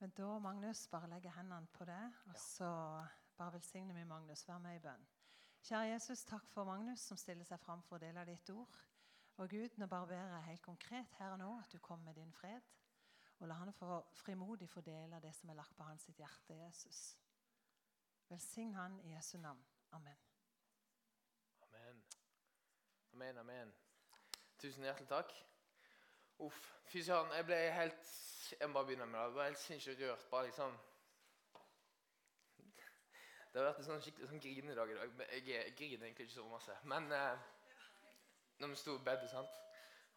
Men da, Magnus, bare legger hendene på det, og så bare velsigner vi Magnus. Vær med i bønn. Kjære Jesus, takk for Magnus som stiller seg fram for å dele ditt ord. Og Gud, nå bare ber jeg helt konkret her og nå at du kommer med din fred. Og la han få frimodig få dele det som er lagt på hans sitt hjerte, Jesus. Velsign han i Jesu navn. Amen. Amen. Amen, amen. Tusen hjertelig takk. Uff, fy søren, jeg ble helt Jeg bare begynne med det. Jeg ble helt sinnssykt rørt. bare liksom... Det har vært en sånn skikkelig sånn grin i dag. i Jeg, jeg griner egentlig ikke så masse. Men eh, når vi sto og bedde, sant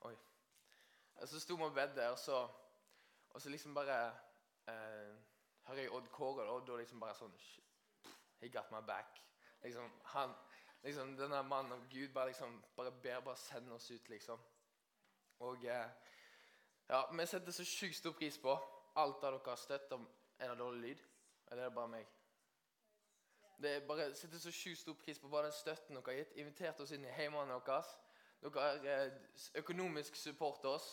Oi. Og så sto vi og bedde, og så, og så liksom bare eh, hører jeg Odd Kåre, og da liksom bare sånn He got my back. Liksom, han, liksom Denne mannen av Gud bare liksom bare ber bare send oss ut, liksom. Og eh, ja, vi setter så sjukt stor pris på alt av dere har støtta. Er det dårlig lyd? Eller er det bare meg? Det er bare setter så sjukt stor pris på bare den støtten dere har gitt. Invitert oss inn i heimene deres. Dere har eh, økonomisk support oss.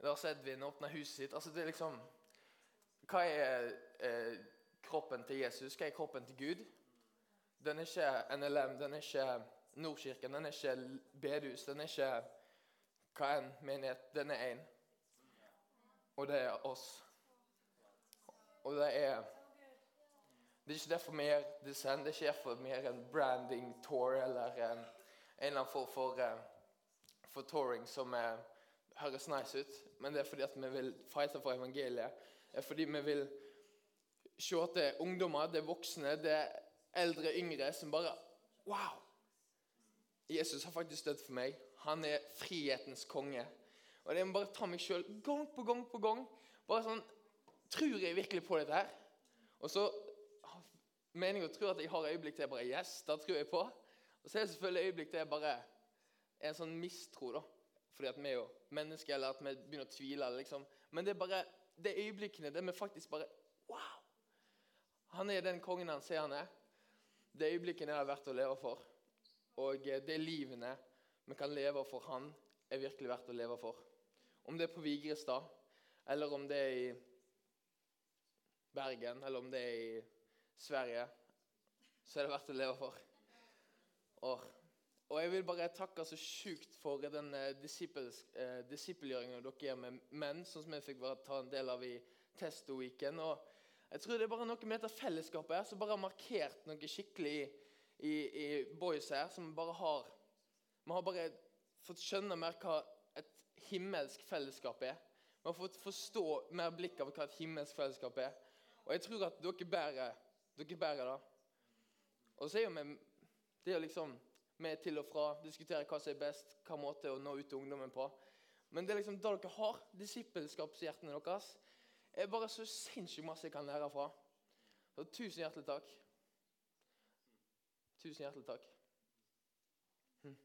Lars Edvin åpna huset sitt. Altså det er liksom Hva er eh, kroppen til Jesus? Hva er kroppen til Gud? Den er ikke NLM, den er ikke Nordkirken, den er ikke bedehus, den er ikke hva enn menighet. Den er én. Og det er oss. Og det er det er ikke derfor vi gjør selv. Det er ikke derfor vi gjør en branding tour eller en, en eller annen form for, uh, for touring som er, høres nice ut. Men det er fordi at vi vil fighte for evangeliet. Det er fordi vi vil se at det er ungdommer, det er voksne, det er eldre, yngre som bare Wow! Jesus har faktisk dødd for meg. Han er frihetens konge. Og det må bare ta meg sjøl gang på gang på gang. Bare sånn Tror jeg virkelig på dette her? Og så mener jeg å tro at jeg har øyeblikk til jeg bare Yes, da tror jeg på. Og så er det selvfølgelig øyeblikk til jeg bare er en sånn mistro. da. Fordi at vi er jo mennesker, eller at vi begynner å tvile. liksom. Men det er bare det øyeblikkene der vi faktisk bare Wow! Han er den kongen han ser han er. Det øyeblikkene er verdt å leve for. Og eh, det livene vi kan leve for han, er virkelig verdt å leve for. Om det er på Vigrestad, eller om det er i Bergen, eller om det er i Sverige, så er det verdt å leve for. Og, og jeg vil bare takke så sjukt for den eh, disippelgjøringen dere gjør med menn, sånn som jeg fikk bare ta en del av i Testo-weekend. Og jeg tror det er bare noe med dette fellesskapet her som bare har markert noe skikkelig i, i, i boys her. som bare har Vi har bare fått skjønne mer hva himmelsk fellesskap er. Vi har fått forstå mer blikk av hva et himmelsk fellesskap er. Og jeg tror at dere bærer dere bærer det. Og så er jo vi det er liksom med til og fra, diskutere hva som er best, hva måte å nå ut til ungdommen på. Men det er liksom det dere har, disippelskapshjertene deres, er bare så sinnssykt masse jeg kan lære fra. Så tusen hjertelig takk. Tusen hjertelig takk. Hm.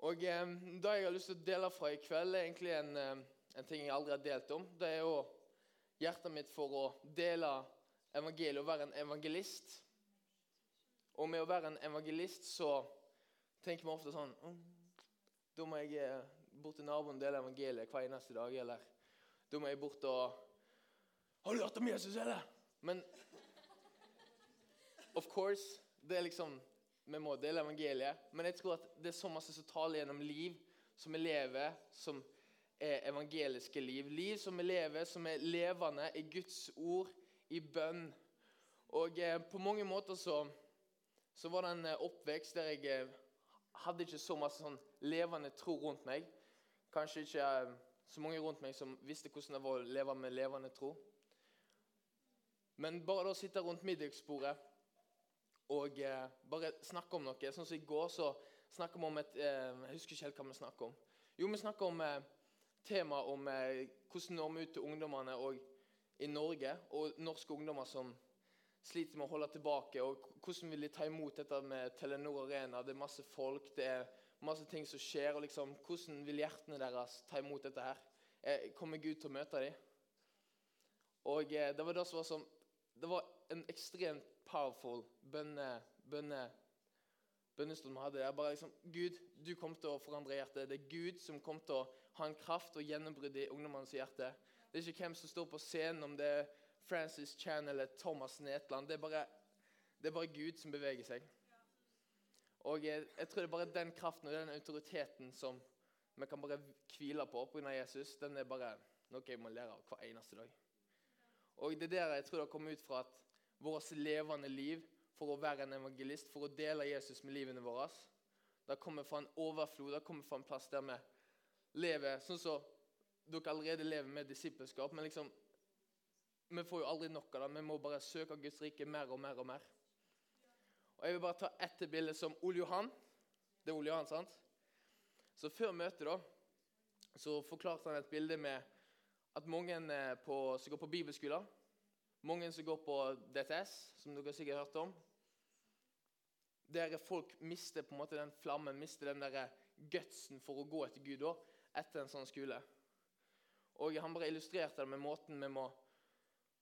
Og eh, Det jeg har lyst til å dele fra i kveld, er egentlig en, eh, en ting jeg aldri har delt om. Det er jo hjertet mitt for å dele evangeliet, og være en evangelist. Og med å være en evangelist så tenker vi ofte sånn Da må jeg eh, bort til naboen og dele evangeliet hver eneste dag. Eller da må jeg bort og Har du hørt om Jesus, eller? Men of course, det er liksom Vi må dele evangeliet. Men jeg tror at det er så masse som taler gjennom liv som vi lever, som er evangeliske liv. Liv som vi lever, som er levende i Guds ord i bønn. Og eh, på mange måter så, så var det en eh, oppvekst der jeg eh, hadde ikke så masse sånn levende tro rundt meg. Kanskje ikke eh, så mange rundt meg som visste hvordan det var å leve med levende tro. Men bare da å sitte rundt middagsbordet og eh, bare snakke om noe Sånn som i går så snakka vi om et eh, Jeg husker ikke helt hva vi snakka om. Jo, vi snakka om eh, temaet om hvordan når vi ut til ungdommene i Norge, og norske ungdommer som sliter med å holde tilbake. og Hvordan vil de ta imot dette med Telenor Arena? Det er masse folk, det er masse ting som skjer. og liksom, Hvordan vil hjertene deres ta imot dette her? Eh, kommer Gud til å møte dem? Og eh, Det var det som var som, det var en ekstremt powerful bønne, bønne, bønnestund vi hadde. Det er bare liksom, Gud, du kom til å forandre hjertet. Det er Gud som kom til å ha en kraft og gjennombrudd i ungdommenes hjerte. Det er ikke hvem som står på scenen, om det er Francis Chan eller Thomas Netland. Det er bare, det er bare Gud som beveger seg. Og jeg, jeg, tror det er bare den kraften og den autoriteten som vi kan bare hvile på pga. Jesus, den er bare noe jeg må lære av hver eneste dag. Og det er der jeg tror det har kommet ut fra at vårt levende liv for å være en evangelist, for å dele Jesus med livene våre, det kommer fra en overflod, det kommer fra en plass der vi lever sånn som dere allerede lever med disippelskap. Men liksom, vi får jo aldri nok av det. Vi må bare søke Guds rike mer og mer og mer. Og Jeg vil bare ta ett bilde som Ole Johan. Det er Ole Johan, sant? Så Før møtet da, så forklarte han et bilde med at mange på, som går på bibelskoler, mange som går på DTS, som dere sikkert har hørt om Der folk mister på en måte den flammen, mister den der gutsen for å gå etter Gud da, etter en sånn skole. Og Han bare illustrerte det med måten vi må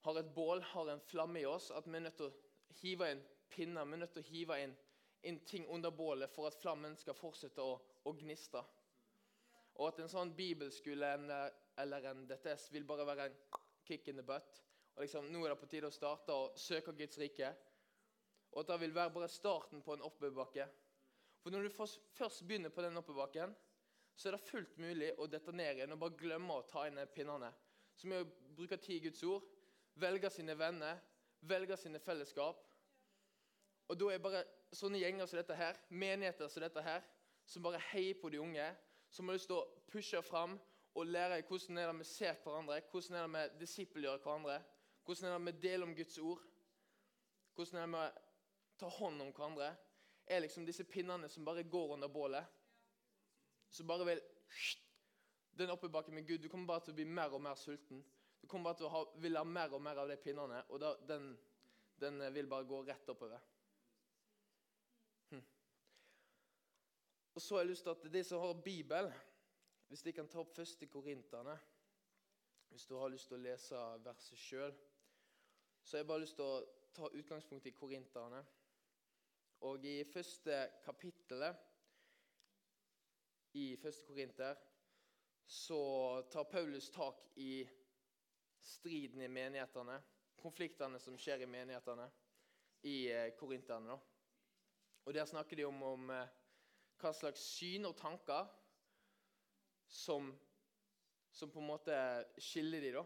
har et bål, har en flamme i oss, at vi er nødt til å hive inn pinner, vi er nødt til å hive inn, inn ting under bålet for at flammen skal fortsette å, å gniste. Og at en sånn bibelskole eller en DTS vil bare være en kick in the butt. Og liksom, Nå er det på tide å starte å søke Guds rike. Og at det vil være bare starten på en oppoverbakke. For når du først begynner på den oppoverbakken, så er det fullt mulig å detonere igjen og bare glemme å ta inn pinnene. Så med å bruke tid i Guds ord, velge sine venner, velge sine fellesskap. Og da er bare sånne gjenger som dette her, menigheter som dette her, som bare heier på de unge, som har lyst til å pushe fram og lære hvordan er det vi ser hverandre, hvordan er det vi disippelgjør hverandre, hvordan er det å dele om Guds ord, hvordan er det å ta hånd om hverandre, er liksom disse pinnene som bare går under bålet som bare vil Den oppebakken med Gud. Du kommer bare til å bli mer og mer sulten. Du kommer bare til å ha, vil ha mer og mer av de pinnene, og da, den, den, vil bare gå rett oppover. Hm. Og så har jeg lyst til at de som har Bibel, hvis de kan ta opp første Korinterne Hvis du har lyst til å lese verset sjøl, så har jeg bare lyst til å ta utgangspunkt i Korinterne. Og i første kapittelet i første Korinter, så tar Paulus tak i striden i menighetene, konfliktene som skjer i menighetene i eh, korinterne. Og Der snakker de om, om eh, hva slags syn og tanker som, som på en måte skiller de da.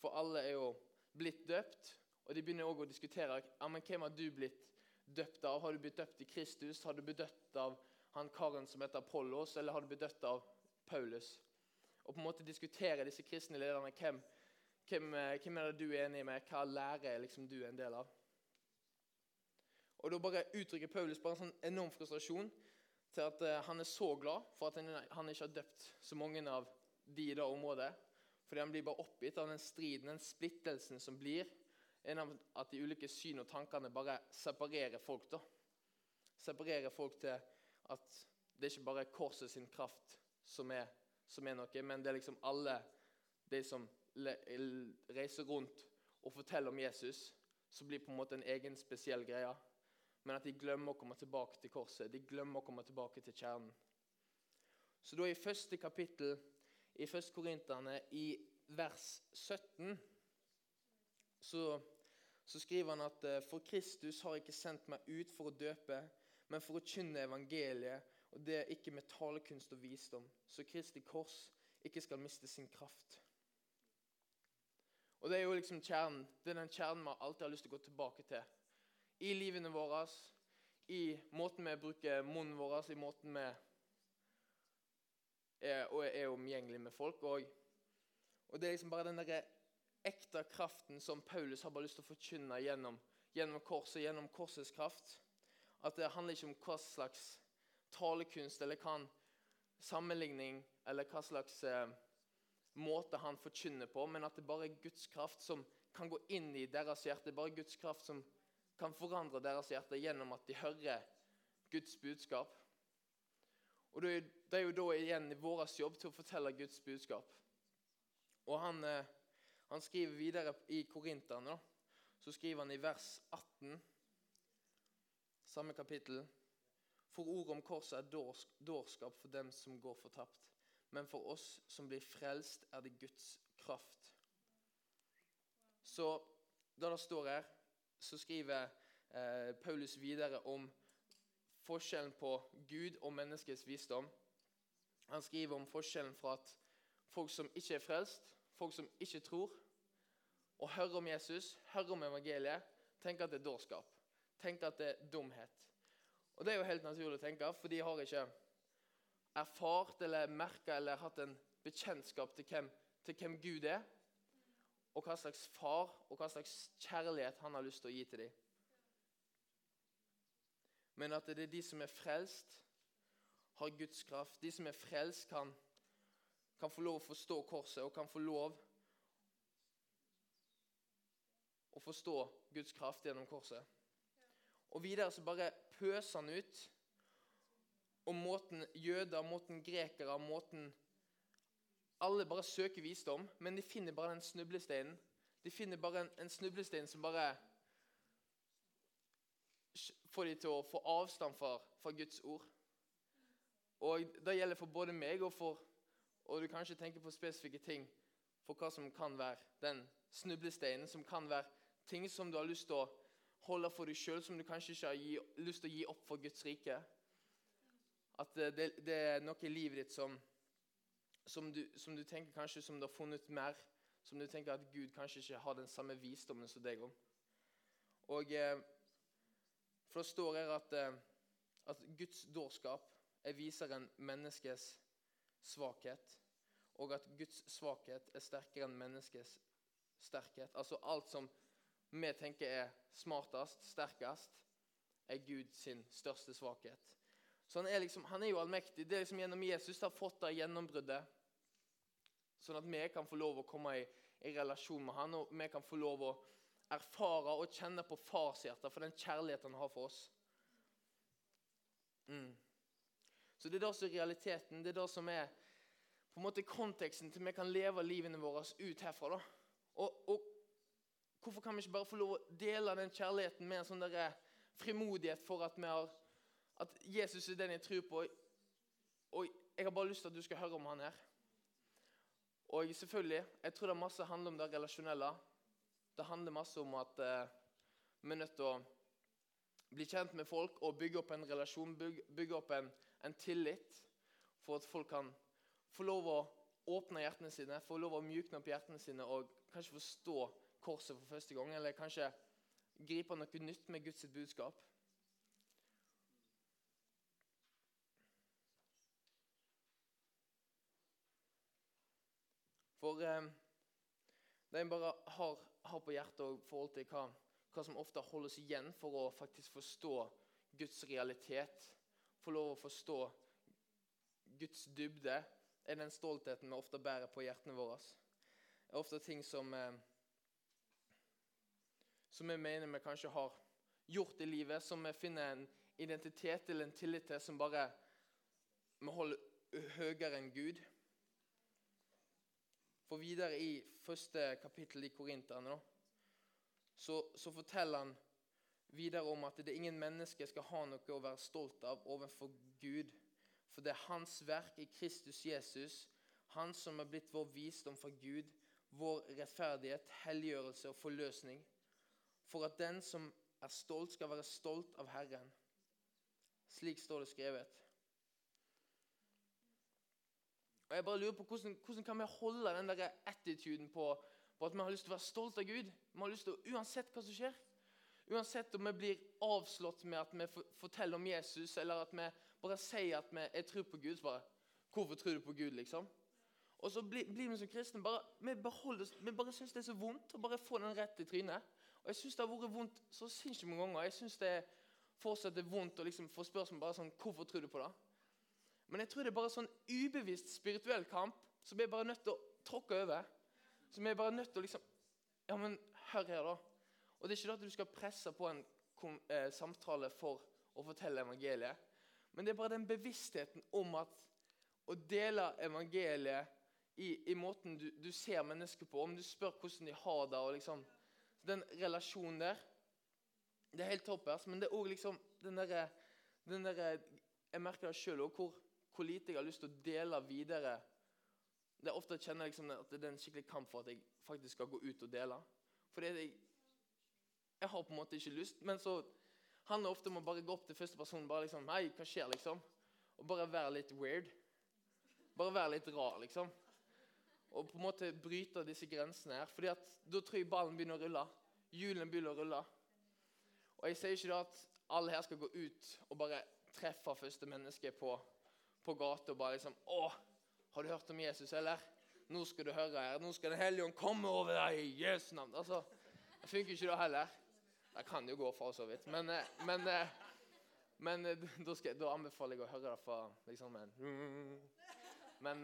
For alle er jo blitt døpt, og de begynner også å diskutere ja, men hvem har du blitt døpt av. Har du blitt døpt i Kristus? Har du blitt døpt av han karen som heter Apollos, eller har du blitt døpt av Paulus? Og på en måte diskutere disse kristne lederne. Hvem, hvem, eh, hvem er det du er enig med? Hva lære er liksom du en del av? Og Da bare uttrykker Paulus bare en sånn enorm frustrasjon til at uh, han er så glad for at han, ikke har døpt så mange av de i det området. Fordi han blir bare oppgitt av den striden, den splittelsen som blir. En av At de ulike syn og tankene bare separerer folk. da. Separerer folk til at det ikke bare er korset sin kraft som er, som er noe, men det er liksom alle de som reiser rundt og forteller om Jesus, som blir på en måte en egen spesiell greie. Men at de glemmer å komme tilbake til korset. De glemmer å komme tilbake til kjernen. Så da i første kapittel i 1. Korinterne, i vers 17, så, så skriver han at for Kristus har ikke sendt meg ut for å døpe, men for å kynne evangeliet, og det er ikke med talekunst og visdom, så Kristi kors ikke skal miste sin kraft. Og Det er jo liksom kjernen. Det er den kjernen vi alltid har lyst til å gå tilbake til. I livene våre, i måten vi bruker munnen vår, i måten vi er, er omgjengelig med folk. òg. og, Det er liksom bare den der ekte kraften som Paulus har bare lyst til å forkynne gjennom, gjennom korset, gjennom korsets kraft. At det handler ikke om hva slags talekunst eller hva sammenligning eller hva slags eh, måte han forkynner på, men at det bare er Guds kraft som kan gå inn i deres hjerte. Bare Guds kraft som kan forandre deres hjerte gjennom at de hører Guds budskap. Og Det er jo da igjen vår jobb til å fortelle Guds budskap. Og Han, eh, han skriver videre i Korinterne, så skriver han i vers 18 samme kapittel. For ordet om korset er dårskap for dem som går fortapt. Men for oss som blir frelst, er det Guds kraft. Så da det står her, så skriver eh, Paulus videre om forskjellen på Gud og menneskets visdom. Han skriver om forskjellen fra at folk som ikke er frelst, folk som ikke tror, og hører om Jesus, hører om evangeliet, tenker at det er dårskap. Tenker at det er dumhet. Og det er jo helt naturlig å tenke, for de har ikke erfart eller merka eller hatt en bekjentskap til hvem, til hvem Gud er, og hva slags far og hva slags kjærlighet han har lyst til å gi til dem. Men at det er de som er frelst, har Guds kraft. De som er frelst, kan, kan få lov å forstå korset og kan få lov å forstå Guds kraft gjennom korset. Og videre så bare pøser han ut om måten jøder, måten grekere, måten Alle bare søker visdom, men de finner bare den snublesteinen. De finner bare en, en snublestein som bare får de til å få avstand fra, Guds ord. Og Det gjelder for både meg og for og du kanskje tenker på spesifikke ting for hva som kan være den snublesteinen, som kan være ting som du har lyst til å holde for deg sjøl, som du kanskje ikke har gi, lyst til å gi opp for Guds rike. At det, det er noe i livet ditt som, som, du, som, du, tenker kanskje som du har funnet mer, som du tenker at Gud kanskje ikke har den samme visdommen som deg om. Og eh, For det står her at, eh, at Guds dårskap er viser en menneskes svakhet, og at Guds svakhet er sterkere enn menneskets sterkhet. Altså alt som vi tenker er smartest, sterkest, er Guds største svakhet. Så han er, liksom, han er jo allmektig. Det er liksom gjennom Jesus har fått det gjennombruddet. Sånn at vi kan få lov å komme i, i relasjon med han, og vi kan få lov å erfare og kjenne på farshjertet for den kjærligheten han har for oss. Mm. Så Det er det som er realiteten. Det er det som er på en måte konteksten til vi kan leve livene våre ut herfra. da. Og, og Hvorfor kan vi ikke bare få lov å dele den kjærligheten med en sånn der frimodighet for at, vi har, at Jesus er den jeg tror på, og jeg har bare lyst til at du skal høre om han her. Og selvfølgelig, jeg tror det masse handler om det relasjonelle. Det handler masse om at eh, vi er nødt til å bli kjent med folk og bygge opp en relasjon, bygge, opp en, en tillit, for at folk kan få lov å åpne hjertene sine, få lov å mjukne opp hjertene sine og kanskje forstå korset for første gang, eller kanskje gripe noe nytt med Guds budskap. For eh, det en bare har, har, på hjertet og forhold til hva, hva som ofte holdes igjen for å faktisk forstå Guds realitet, få lov å forstå Guds dybde, er den stoltheten vi ofte bærer på hjertene våre. Det er ofte ting som eh, som vi mener vi kanskje har gjort i livet, som vi finner en identitet eller en tillit til som bare vi holder høyere enn Gud. For videre i første kapittel i Korinterne så, så, forteller han videre om at det er ingen mennesker skal ha noe å være stolt av overfor Gud. For det er Hans verk i Kristus Jesus, Han som er blitt vår visdom fra Gud, vår rettferdighet, helliggjørelse og forløsning for at den som er stolt, skal være stolt av Herren. Slik står det skrevet. Og jeg bare lurer på Hvordan, hvordan kan vi holde den der attituden på, på, at vi har lyst til å være stolt av Gud? Vi har lyst til, å, Uansett hva som skjer. Uansett om vi blir avslått med at vi forteller om Jesus, eller at vi bare sier at vi, jeg tror på Gud. så bare, Hvorfor tror du på Gud, liksom? Og så blir, blir vi som kristne bare, Vi, beholder, vi bare syns det er så vondt å bare få den rett i trynet. Og Jeg syns det har vært vondt så sinnssykt mange ganger. Jeg syns det fortsatt er vondt å liksom få spørsmål bare sånn Hvorfor tror du på det? Men jeg tror det er bare sånn ubevisst spirituell kamp som vi er bare nødt til å tråkke over. Som vi er bare nødt til å liksom Ja, men hør her, da. Og det er ikke det at du skal presse på en eh, samtale for å fortelle evangeliet. Men det er bare den bevisstheten om at å dele evangeliet i, i måten du, du, ser mennesker på, om du spør hvordan de har det og liksom den relasjonen der Det er helt toppers, men det er òg liksom den derre der, Jeg merker det sjøl òg, hvor, hvor, lite jeg har lyst til å dele videre. Det er ofte jeg kjenner liksom at det er en skikkelig kamp for at jeg faktisk skal gå ut og dele. Fordi jeg, jeg har på en måte ikke lyst. Men så handler det ofte om å bare gå opp til første person bare liksom Hei, hva skjer, liksom? Og bare være litt weird. Bare være litt rar, liksom. Og på en måte bryte disse grensene her. fordi at da tror jeg ballen begynner å rulle. Hjulene begynner å rulle. Og jeg sier ikke da at alle her skal gå ut og bare treffe første menneske på, på gata og bare liksom Å, har du hørt om Jesus, eller? Nå skal du høre her. Nå skal Den hellige ånd komme over deg i Jesu navn. Altså, Det funker ikke da heller. Det kan jo gå for så vidt. Men, eh, men, eh, men eh, da, skal, da, anbefaler jeg å høre det fra liksom en Men,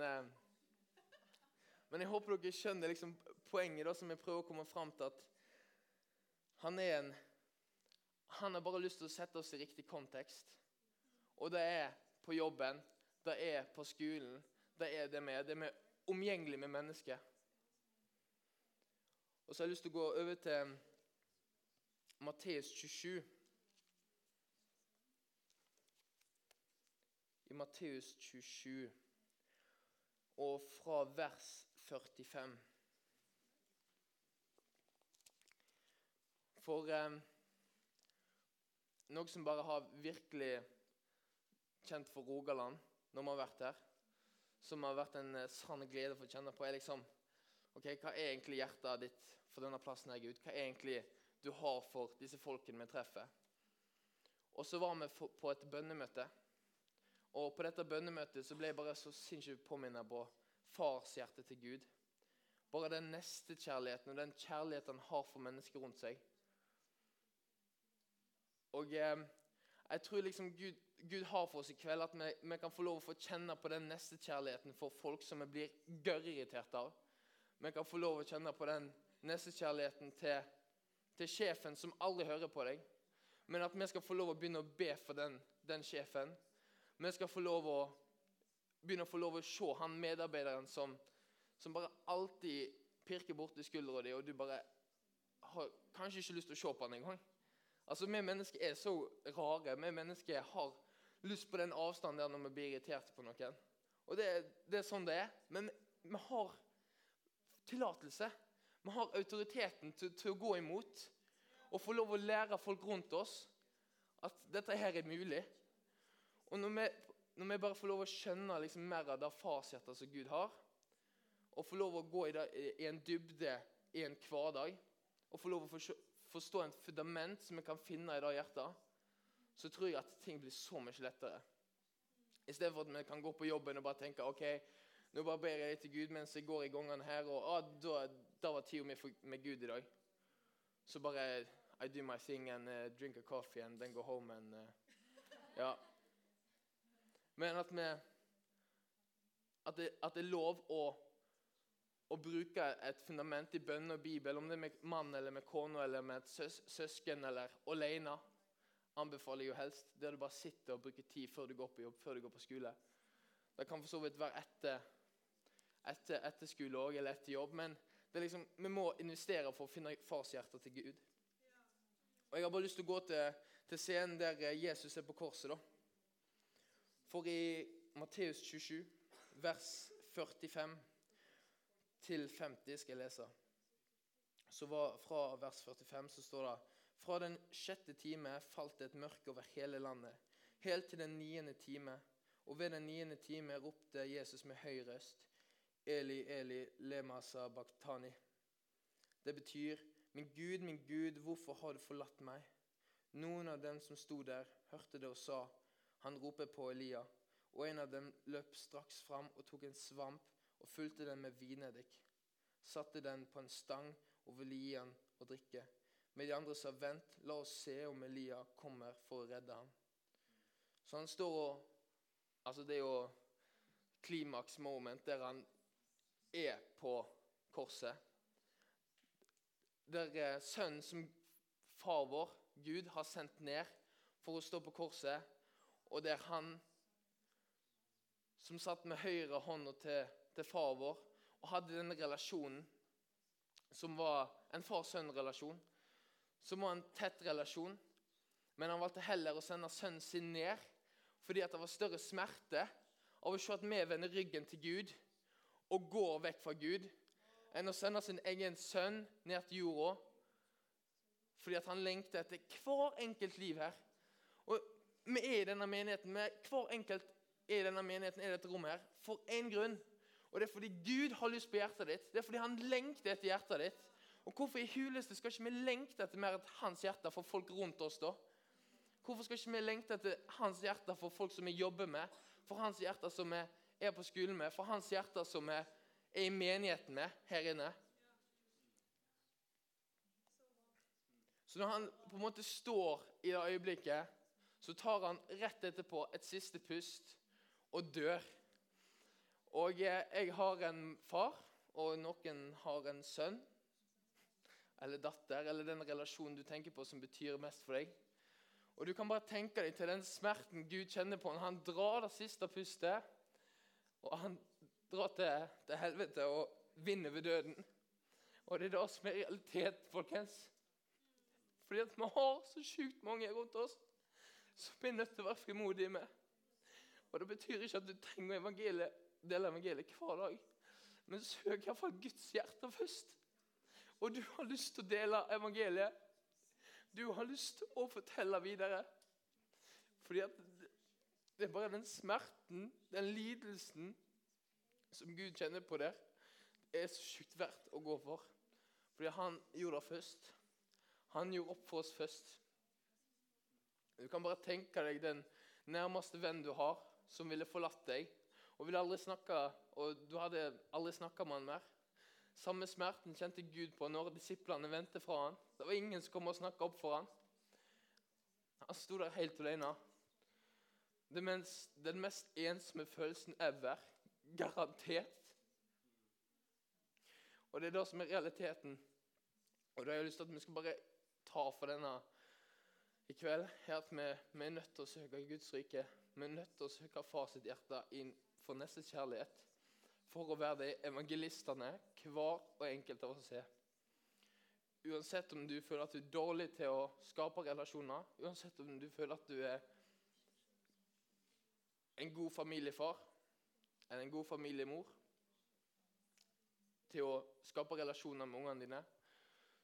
men jeg håper dere skjønner liksom poenget da, som jeg prøver å komme fram til. At han er en Han har bare lyst til å sette oss i riktig kontekst. Og det er på jobben, det er på skolen, det er det med. Det er omgjengelig med mennesker. Og så har jeg lyst til å gå over til Matteus 27. I Matteus 27 og fra vers 45. For eh, noe som bare har virkelig kjent for Rogaland når vi har vært her, som har vært en eh, sann glede for å kjenne på, er liksom ok, Hva er egentlig hjertet ditt for denne plassen jeg er ute? Hva er egentlig du har for disse folkene vi treffer? Og så var vi på et bønnemøte. Og på dette bønnemøtet så ble jeg bare så sinnssykt påminnet på fars hjerte til Gud. Bare den nestekjærligheten og den kjærligheten han har for mennesker rundt seg. Og eh, jeg tror liksom Gud, Gud, har for oss i kveld at vi, vi, kan få lov å få kjenne på den nestekjærligheten for folk som vi blir gørrirritert av. Vi kan få lov å kjenne på den nestekjærligheten til, til sjefen som aldri hører på deg. Men at vi skal få lov å begynne å be for den, den sjefen. Vi skal få lov å begynne å få lov å se han medarbeideren som, som bare alltid pirker borti skuldra di, og du bare har kanskje ikke lyst til å se på han engang. Altså, Vi mennesker er så rare. Vi mennesker har lyst på den avstanden der når vi blir irritert på noen. Og det, det er sånn det er. Men vi har tillatelse. Vi har autoriteten til, til, å gå imot og få lov å lære folk rundt oss at dette her er mulig. Og når vi, når vi bare får lov å skjønne liksom mer av det farshjertet som Gud har, og får lov å gå i, det, i en dybde i en hverdag, og får lov å få forstå en fundament som vi kan finne i det hjertet, så tror jeg at ting blir så mye lettere. Istedenfor at vi kan gå på jobben og bare tenke ok, nå bare ber jeg til Gud mens jeg går i gangene her, og ah, da, da var tida mi med Gud i dag. Så bare I do my thing and uh, drink a coffee and then go home and uh, Ja. Men at vi at det, at det er lov å å bruke et fundament i bønn og bibel, om det er med mann eller med kone eller med et søs søsken eller alene, anbefaler jeg jo helst. Der du bare sitter og bruker tid før du går på jobb, før du går på skole. Det kan for så vidt være etter, etter, etter skole òg, eller etter jobb. Men liksom, vi må investere for å finne farshjertet til Gud. Og Jeg har bare lyst til å gå til, til scenen der Jesus er på korset. da. For i Matteus 27, vers 45 til 50 skal jeg lese. Så var, Fra vers 45 så står det Fra den sjette time falt det et mørke over hele landet, helt til den niende time. Og ved den niende time ropte Jesus med høy røst, Eli, Eli, lemasa baktani. Det betyr, Min Gud, min Gud, hvorfor har du forlatt meg? Noen av dem som sto der, hørte det og sa, Han roper på Elia. Og en av dem løp straks fram og tok en svamp og fulgte den med vineddik. Satte den på en stang og ville gi han å drikke. Men de andre sa, 'Vent, la oss se om Elia kommer for å redde ham.' Så han står og Altså, det er jo klimaks moment der han er på korset. Der eh, sønnen som far vår, Gud, har sendt ned for å stå på korset, og der han som satt med høyre hånda til til far vår og hadde denne relasjonen som var en far-sønn-relasjon, som var en tett relasjon. Men han valgte heller å sende sønnen sin ned fordi det var større smerte av å se at vi vender ryggen til Gud og går vekk fra Gud, enn å sende sin egen sønn ned til jorda Fordi at han lengter etter hver enkelt liv her. Og vi er i denne menigheten, vi, hver enkelt er i denne menigheten, er i dette rommet her, for én grunn. Og det er fordi Gud har lyst på hjertet ditt. Det er fordi han lengter etter hjertet ditt. Og hvorfor i huleste skal ikke vi lengte etter mer etter hans hjerte for folk rundt oss da? Hvorfor skal ikke vi lengte etter hans hjerte for folk som vi jobber med, for hans hjerte som vi er på skolen med, for hans hjerte som vi er i menigheten med her inne? Så når han på en måte står i det øyeblikket, så tar han rett etterpå et siste pust og dør. Og jeg har en far, og noen har en sønn eller datter, eller den relasjonen du tenker på som betyr mest for deg. Og Du kan bare tenke deg til den smerten Gud kjenner på når han drar det siste pustet. Og han drar til, til helvete og vinner ved døden. Og det er det som er realitet, folkens. Fordi at vi har så sjukt mange rundt oss som vi er nødt til å være frimodige med. Og Det betyr ikke at du trenger evangeliet, dele evangeliet hver dag. Men søk iallfall Guds hjerte først. Og du har lyst til å dele evangeliet. Du har lyst til å fortelle videre. Fordi at det er bare den smerten, den lidelsen, som Gud kjenner på der, er så sjukt verdt å gå for. Fordi han gjorde det først. Han gjorde opp for oss først. Du kan bare tenke deg den nærmeste venn du har, som ville forlatt deg. Og, ville aldri snakke, og du hadde aldri snakka med han mer. Samme smerten kjente Gud på når disiplene vendte fra han. Det var ingen som kom og snakka opp for han. Han sto der helt alene. Den mest, den mest ensomme følelsen ever. Garantert. Og det er det som er realiteten. Og da har jeg lyst til at vi skal bare ta for denne i kveld, er at vi, vi, er nødt til å søke Guds rike. Vi er nødt til å søke far sitt hjerte inn for nestes kjærlighet. For å være de evangelistene hver og enkelt av oss er. Uansett om du føler at du er dårlig til å skape relasjoner, uansett om du føler at du er en god familiefar eller en god familiemor til å skape relasjoner med ungene dine,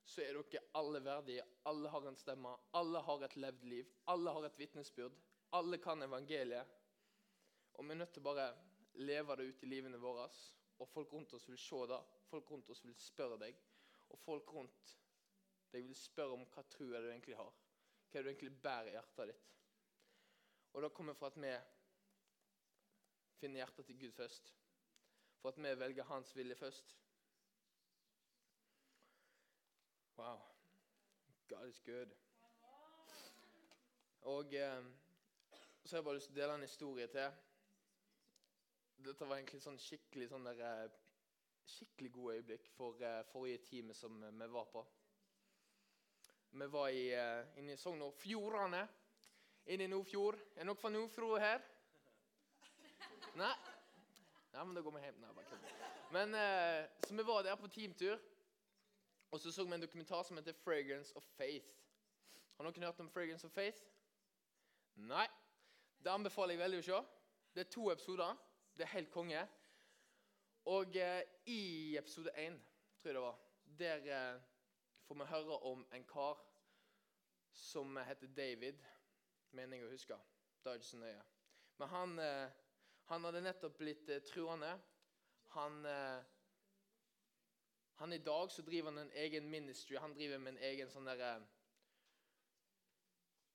så er dere alle verdige. Alle har en stemme, alle har et levd liv, alle har et vitnesbyrd. Alle kan evangeliet. Og vi er nødt til å bare leve det ut i livene våre. Og folk rundt oss vil se det. Folk rundt oss vil spørre deg. Og folk rundt deg vil spørre om hva er du egentlig har. Hva er det du egentlig bærer i hjertet ditt. Og da kommer fra at vi finner hjertet til Gud først. For at vi velger Hans vilje først. Wow. God is good. Og eh, så har jeg bare lyst til å dele en historie til. Dette var egentlig sånn skikkelig sånn der, eh, skikkelig god øyeblikk for eh, forrige time som eh, vi var på. Vi var i, eh, inne i Sogn og Fjordane. Inne i Nordfjord. Er det noen fra Nordfjord her? Nei? Nei, men da går vi hjem. Nei, bare Men, eh, så vi var der på teamtur. Og så så vi en dokumentar som heter 'Fragrance of Faith'. Har noen hørt om 'Fragrance of Faith'? Nei. Det anbefaler jeg veldig å se. Det er to episoder. Det er helt konge. Og eh, i episode én, tror jeg det var, der eh, får vi høre om en kar som heter David. Mener jeg å huske. Det er ikke så nøye. Men han, eh, han hadde nettopp blitt eh, truende. Han eh, han I dag så driver han en egen ministry. Han driver med en egen sånn derre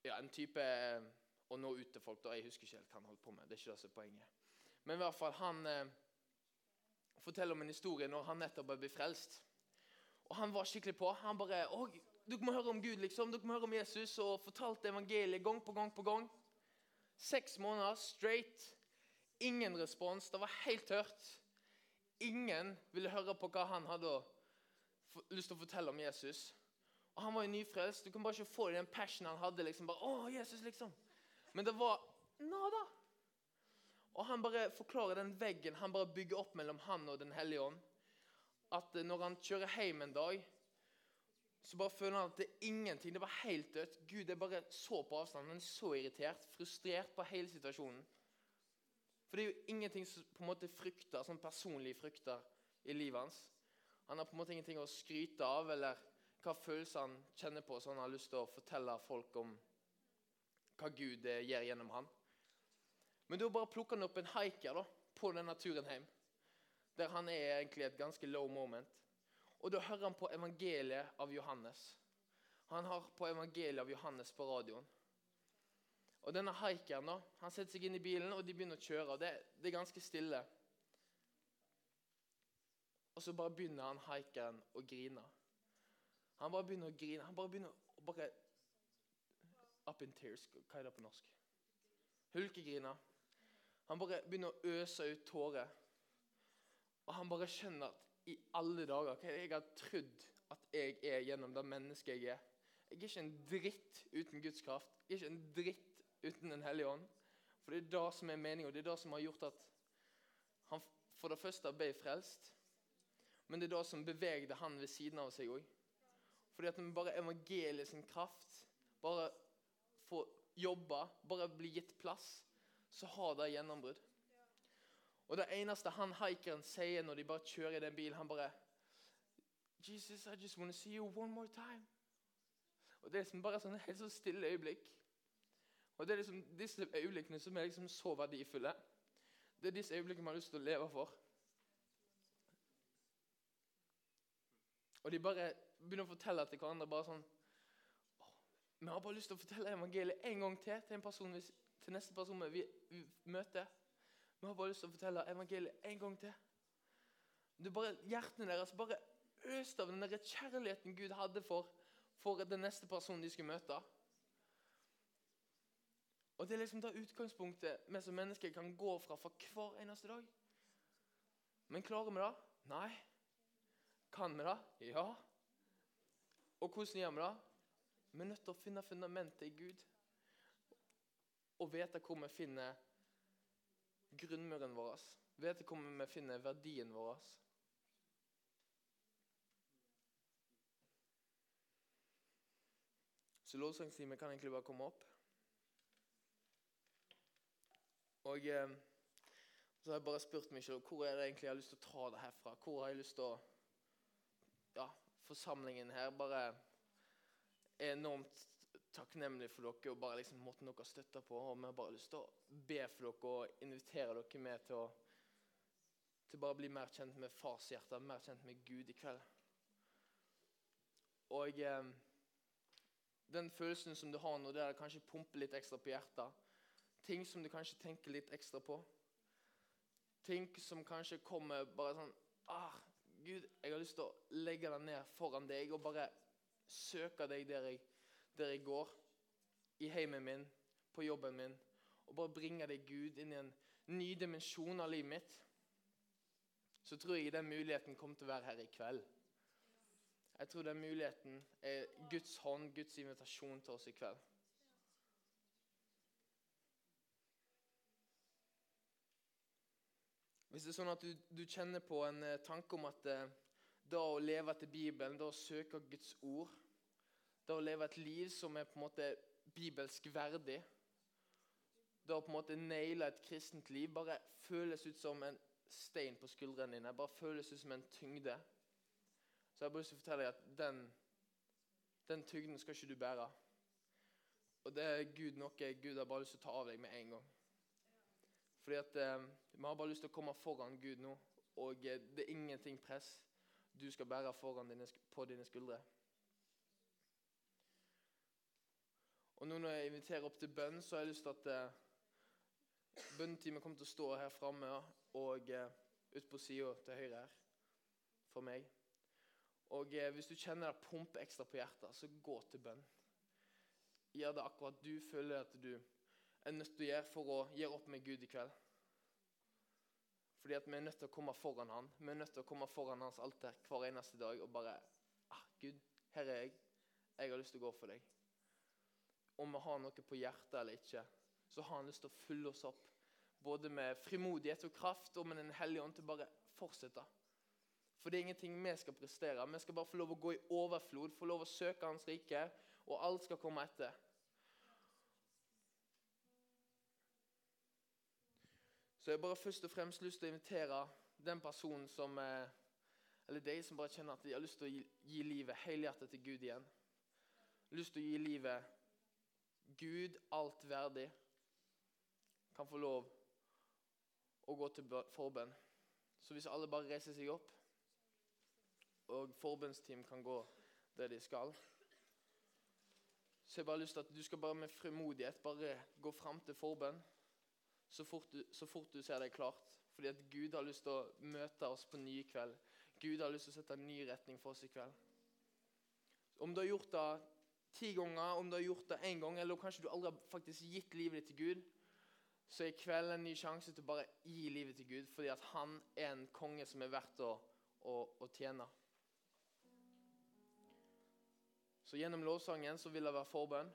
Ja, en type eh, å nå ut til folk. da, Jeg husker ikke helt hva han holdt på med. det er ikke det som er poenget. Men i hvert fall, han eh, forteller om en historie når han nettopp ble frelst. Og Han var skikkelig på. Han bare å, 'Dere må høre om Gud, liksom. Dere må høre om Jesus.' Og fortalte evangeliet gang på gang på gang. Seks måneder straight. Ingen respons. Det var helt tørt. Ingen ville høre på hva han hadde lyst til å fortelle om Jesus. Og Han var jo nyfrelst. Du kunne bare ikke få den passionen han hadde. liksom bare, å, Jesus liksom. Men det var nada. Og han bare forklarer den veggen han bare bygger opp mellom han og Den hellige ånd. At eh, når han kjører hjem en dag, så bare føler han at det er ingenting. Det var helt dødt. Gud er bare så på avstand. Han er så irritert, frustrert på hele situasjonen. For det er jo ingenting som på en måte frykter, sånn personlige frykter i livet hans. Han har på en måte ingenting å skryte av eller hva følelser han kjenner på, så han har lyst til å fortelle folk om hva Gud eh, gjør gjennom han. Men da bare plukker han opp en haiker på denne turen hjem, der han er egentlig et ganske low moment. Og da hører han på evangeliet av Johannes. Han har på evangeliet av Johannes på radioen. Og denne haikeren da, han setter seg inn i bilen, og de begynner å kjøre. og det, det er ganske stille. Og så bare begynner han haikeren å grine. Han bare begynner å grine. Han bare begynner å bare Up in tears. Hva er det på norsk? Hulkegriner. Han bare begynner å øse ut tårer. Og han bare skjønner at i alle dager hva er det jeg har trodd at jeg er gjennom det mennesket jeg er. Jeg er ikke en dritt uten Guds kraft. Jeg er ikke en dritt uten Den hellige ånd. For det er det som er meningen, det er det som har gjort at han for det første ble frelst. Men det er det som bevegde han ved siden av seg òg. Fordi at når bare evangeliet sin kraft bare får jobbe, bare blir gitt plass, så har det gjennombrudd. Og det eneste han haikeren sier når de bare kjører i den bilen, han bare Jesus, I just want to see you one more time. Og Det er liksom bare sånn helt så stille øyeblikk. Og Det er liksom disse øyeblikkene som er liksom så verdifulle. Det er disse øyeblikkene man har lyst til å leve for. Og de bare begynner å fortelle til hverandre bare sånn Vi har bare lyst til å fortelle evangeliet en gang til til, person, til neste person vi, vi møter. Vi har bare lyst til å fortelle evangeliet en gang til. Det er bare Hjertene deres bare øste av den der kjærligheten Gud hadde for, for den neste personen de skulle møte. Og Det er liksom det utgangspunktet vi som mennesker kan gå fra for hver eneste dag. Men klarer vi det? Nei. Kan vi det? Ja. Og hvordan gjør vi det? Vi er nødt til å finne fundamentet i Gud. Og vite hvor vi finner grunnmuren vår. Vite hvor vi finner verdien vår. Så lovsangstimen kan egentlig bare komme opp. Og eh, så har jeg bare spurt meg selv hvor er det egentlig jeg har lyst til å ta det herfra. Hvor har jeg lyst til å Ja, forsamlingen her bare er enormt takknemlig for dere og bare liksom måten dere støtter på. Og vi har bare lyst til å be for dere og invitere dere med til å til bare å bli mer kjent med fars hjerte, mer kjent med Gud i kveld. Og eh, den følelsen som du har nå, der det kanskje pumper litt ekstra på hjertet Ting som du kanskje tenker litt ekstra på. Ting som kanskje kommer bare sånn ah, Gud, jeg har lyst til å legge den ned foran deg og bare søke deg der jeg, der jeg går. I heimen min, på jobben min. Og bare bringe deg Gud inn i en ny dimensjon av livet mitt. Så tror jeg den muligheten kommer til å være her i kveld. Jeg tror den muligheten er Guds hånd, Guds invitasjon til oss i kveld. Hvis det er sånn at du, du kjenner på en eh, tanke om at eh, da å leve etter Bibelen, da å søke Guds ord, da å leve et liv som er på en måte bibelsk verdig, da å på en måte naile et kristent liv, bare føles ut som en stein på skuldrene dine, bare føles ut som en tyngde, så jeg har bare lyst til å fortelle deg at den, den tyngden skal ikke du bære. Og det er Gud noe Gud har bare lyst til å ta av deg med en gang. Fordi at eh, Vi har bare lyst til å komme foran Gud nå, og eh, det er ingenting press du skal bære dine, på dine skuldre. Og nå Når jeg inviterer opp til bønn, så har jeg lyst til at eh, bønnetimen kommer til å stå her framme og eh, ut på sida til høyre her for meg. Og eh, Hvis du kjenner det pumpe ekstra på hjertet, så gå til bønn. Gjør det akkurat du føler at du er nødt til å gjøre for å gjøre opp med Gud i kveld. Fordi at vi er nødt til å komme foran han. Vi er nødt til å komme foran hans alter hver eneste dag og bare ah, Gud, her er jeg. Jeg har lyst til å gå for deg. Om vi har noe på hjertet eller ikke, så har han lyst til å fylle oss opp. Både med frimodighet og kraft og med Den hellige ånd til bare fortsette. For det er ingenting vi skal prestere. Vi skal bare få lov å gå i overflod, få lov å søke Hans rike, og alt skal komme etter. Så jeg har bare først og fremst lyst til å invitere den personen som eh, eller deg som bare kjenner at de har lyst til å gi, gi livet helhjertet til Gud igjen. Lyst til å gi livet Gud alt verdig, kan få lov å gå til forbønn. Så hvis alle bare reiser seg opp, og forbønnsteam kan gå der de skal Så jeg bare har lyst til at du skal bare med frimodighet bare gå fram til forbønn så fort, du, så fort du ser det klart. Fordi at Gud har lyst til å møte oss på ny kveld. Gud har lyst til å sette en ny retning for oss i kveld. Om du har gjort det ti ganger, om du har gjort det én gang, eller kanskje du aldri har faktisk gitt livet ditt til Gud, så er i kveld en ny sjanse til å bare gi livet til Gud, fordi at han er en konge som er verdt å, å, å tjene. Så gjennom lovsangen så vil det være forbønn.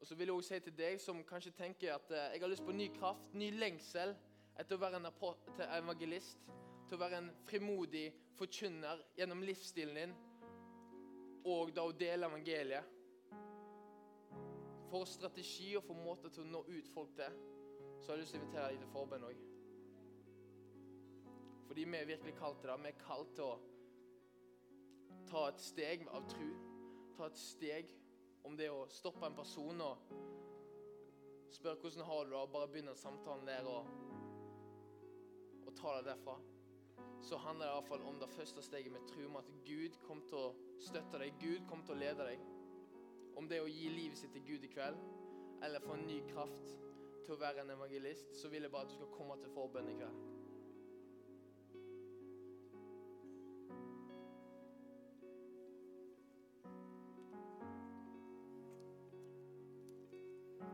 Og så vil jeg også si til deg som kanskje tenker at eh, jeg har lyst på ny kraft, ny lengsel etter å være en evangelist, til å være en frimodig forkynner gjennom livsstilen din, og da å dele evangeliet. For strategi og for måter til å nå ut folk til, så har jeg lyst til å invitere deg til forbønn òg. Fordi vi er virkelig kalt til det. Vi er kalt til å ta et steg av tru. Ta et steg om det å stoppe en person og spørre hvordan har du det, og bare begynne samtalen der og, og ta det derfra. Så handler det i hvert fall om det første steget med tro, om at Gud kom til å støtte deg, Gud kom til å lede deg. Om det å gi livet sitt til Gud i kveld, eller få en ny kraft til å være en evangelist, så vil jeg bare at du skal komme til forbønn i kveld.